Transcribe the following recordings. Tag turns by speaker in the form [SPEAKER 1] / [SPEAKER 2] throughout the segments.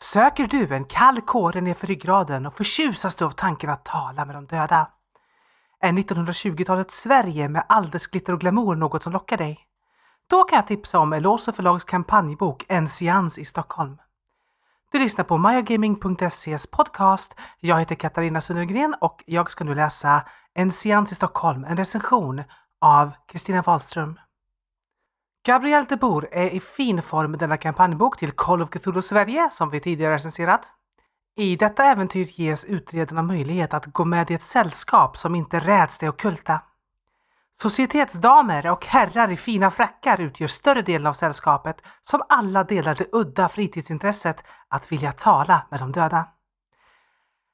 [SPEAKER 1] Söker du en kall kåre nerför ryggraden och förtjusas du av tanken att tala med de döda? Är 1920-talets Sverige med all dess glitter och glamour något som lockar dig? Då kan jag tipsa om Eloso förlags kampanjbok En seans i Stockholm. Du lyssnar på mayagaming.ses podcast. Jag heter Katarina Sundergren och jag ska nu läsa En seans i Stockholm, en recension av Kristina Wahlström. Gabriel de Boer är i fin form med denna kampanjbok till Call of Cthulhu Sverige som vi tidigare recenserat. I detta äventyr ges utredarna möjlighet att gå med i ett sällskap som inte räds det ockulta. Societetsdamer och herrar i fina frackar utgör större delen av sällskapet som alla delar det udda fritidsintresset att vilja tala med de döda.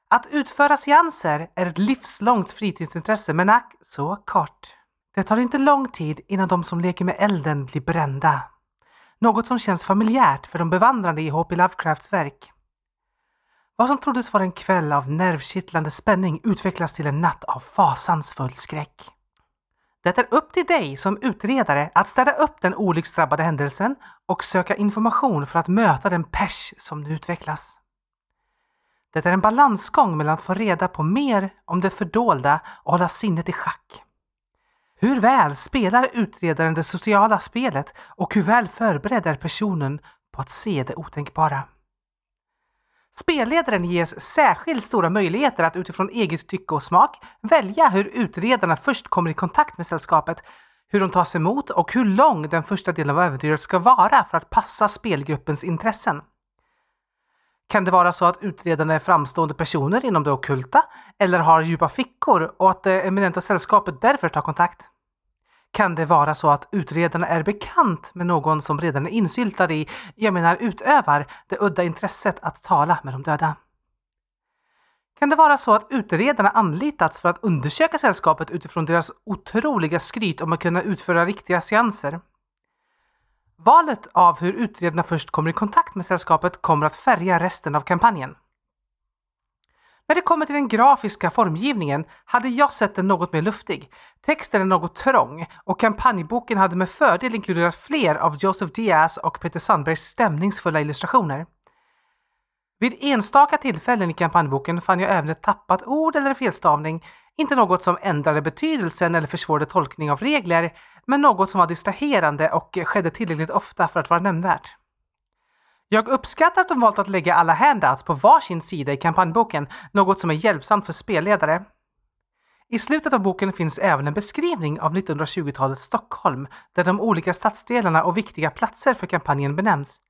[SPEAKER 1] Att utföra seanser är ett livslångt fritidsintresse men ack så kort. Det tar inte lång tid innan de som leker med elden blir brända. Något som känns familjärt för de bevandrade i H.P. Lovecrafts verk. Vad som troddes vara en kväll av nervkittlande spänning utvecklas till en natt av fasansfull skräck. Det är upp till dig som utredare att städa upp den olycksdrabbade händelsen och söka information för att möta den pers som nu utvecklas. Det är en balansgång mellan att få reda på mer om det fördolda och hålla sinnet i schack. Hur väl spelar utredaren det sociala spelet och hur väl förberedd är personen på att se det otänkbara? Spelledaren ges särskilt stora möjligheter att utifrån eget tycke och smak välja hur utredarna först kommer i kontakt med sällskapet, hur de tas emot och hur lång den första delen av äventyret ska vara för att passa spelgruppens intressen. Kan det vara så att utredarna är framstående personer inom det okulta eller har djupa fickor och att det eminenta sällskapet därför tar kontakt? Kan det vara så att utredarna är bekant med någon som redan är insyltad i, jag menar utövar, det udda intresset att tala med de döda? Kan det vara så att utredarna anlitats för att undersöka sällskapet utifrån deras otroliga skryt om att kunna utföra riktiga seanser? Valet av hur utredarna först kommer i kontakt med sällskapet kommer att färga resten av kampanjen. När det kommer till den grafiska formgivningen hade jag sett den något mer luftig. Texten är något trång och kampanjboken hade med fördel inkluderat fler av Joseph Diaz och Peter Sandbergs stämningsfulla illustrationer. Vid enstaka tillfällen i kampanjboken fann jag även ett tappat ord eller felstavning, inte något som ändrade betydelsen eller försvårade tolkning av regler, men något som var distraherande och skedde tillräckligt ofta för att vara nämnvärt. Jag uppskattar att de valt att lägga alla handouts på varsin sida i kampanjboken, något som är hjälpsamt för spelledare. I slutet av boken finns även en beskrivning av 1920-talets Stockholm, där de olika stadsdelarna och viktiga platser för kampanjen benämns.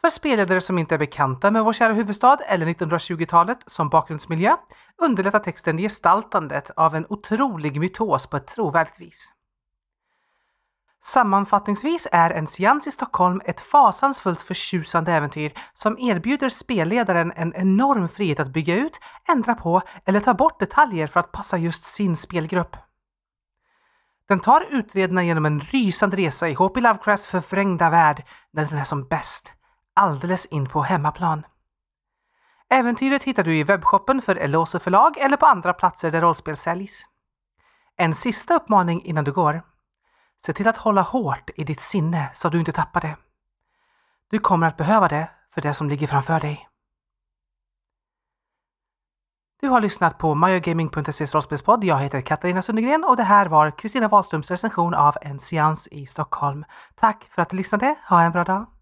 [SPEAKER 1] För spelledare som inte är bekanta med vår kära huvudstad eller 1920-talet som bakgrundsmiljö underlättar texten gestaltandet av en otrolig mytos på ett trovärdigt vis. Sammanfattningsvis är En seans i Stockholm ett fasansfullt förtjusande äventyr som erbjuder spelledaren en enorm frihet att bygga ut, ändra på eller ta bort detaljer för att passa just sin spelgrupp. Den tar utredarna genom en rysande resa i H.P. Lovecrafts förvrängda värld när den är som bäst, alldeles in på hemmaplan. Äventyret hittar du i webbshoppen för Eloso förlag eller på andra platser där rollspel säljs. En sista uppmaning innan du går. Se till att hålla hårt i ditt sinne så du inte tappar det. Du kommer att behöva det för det som ligger framför dig. Du har lyssnat på myogaming.ses rollspelspodd. Jag heter Katarina Sundegren och det här var Kristina Wahlströms recension av En seans i Stockholm. Tack för att du lyssnade. Ha en bra dag!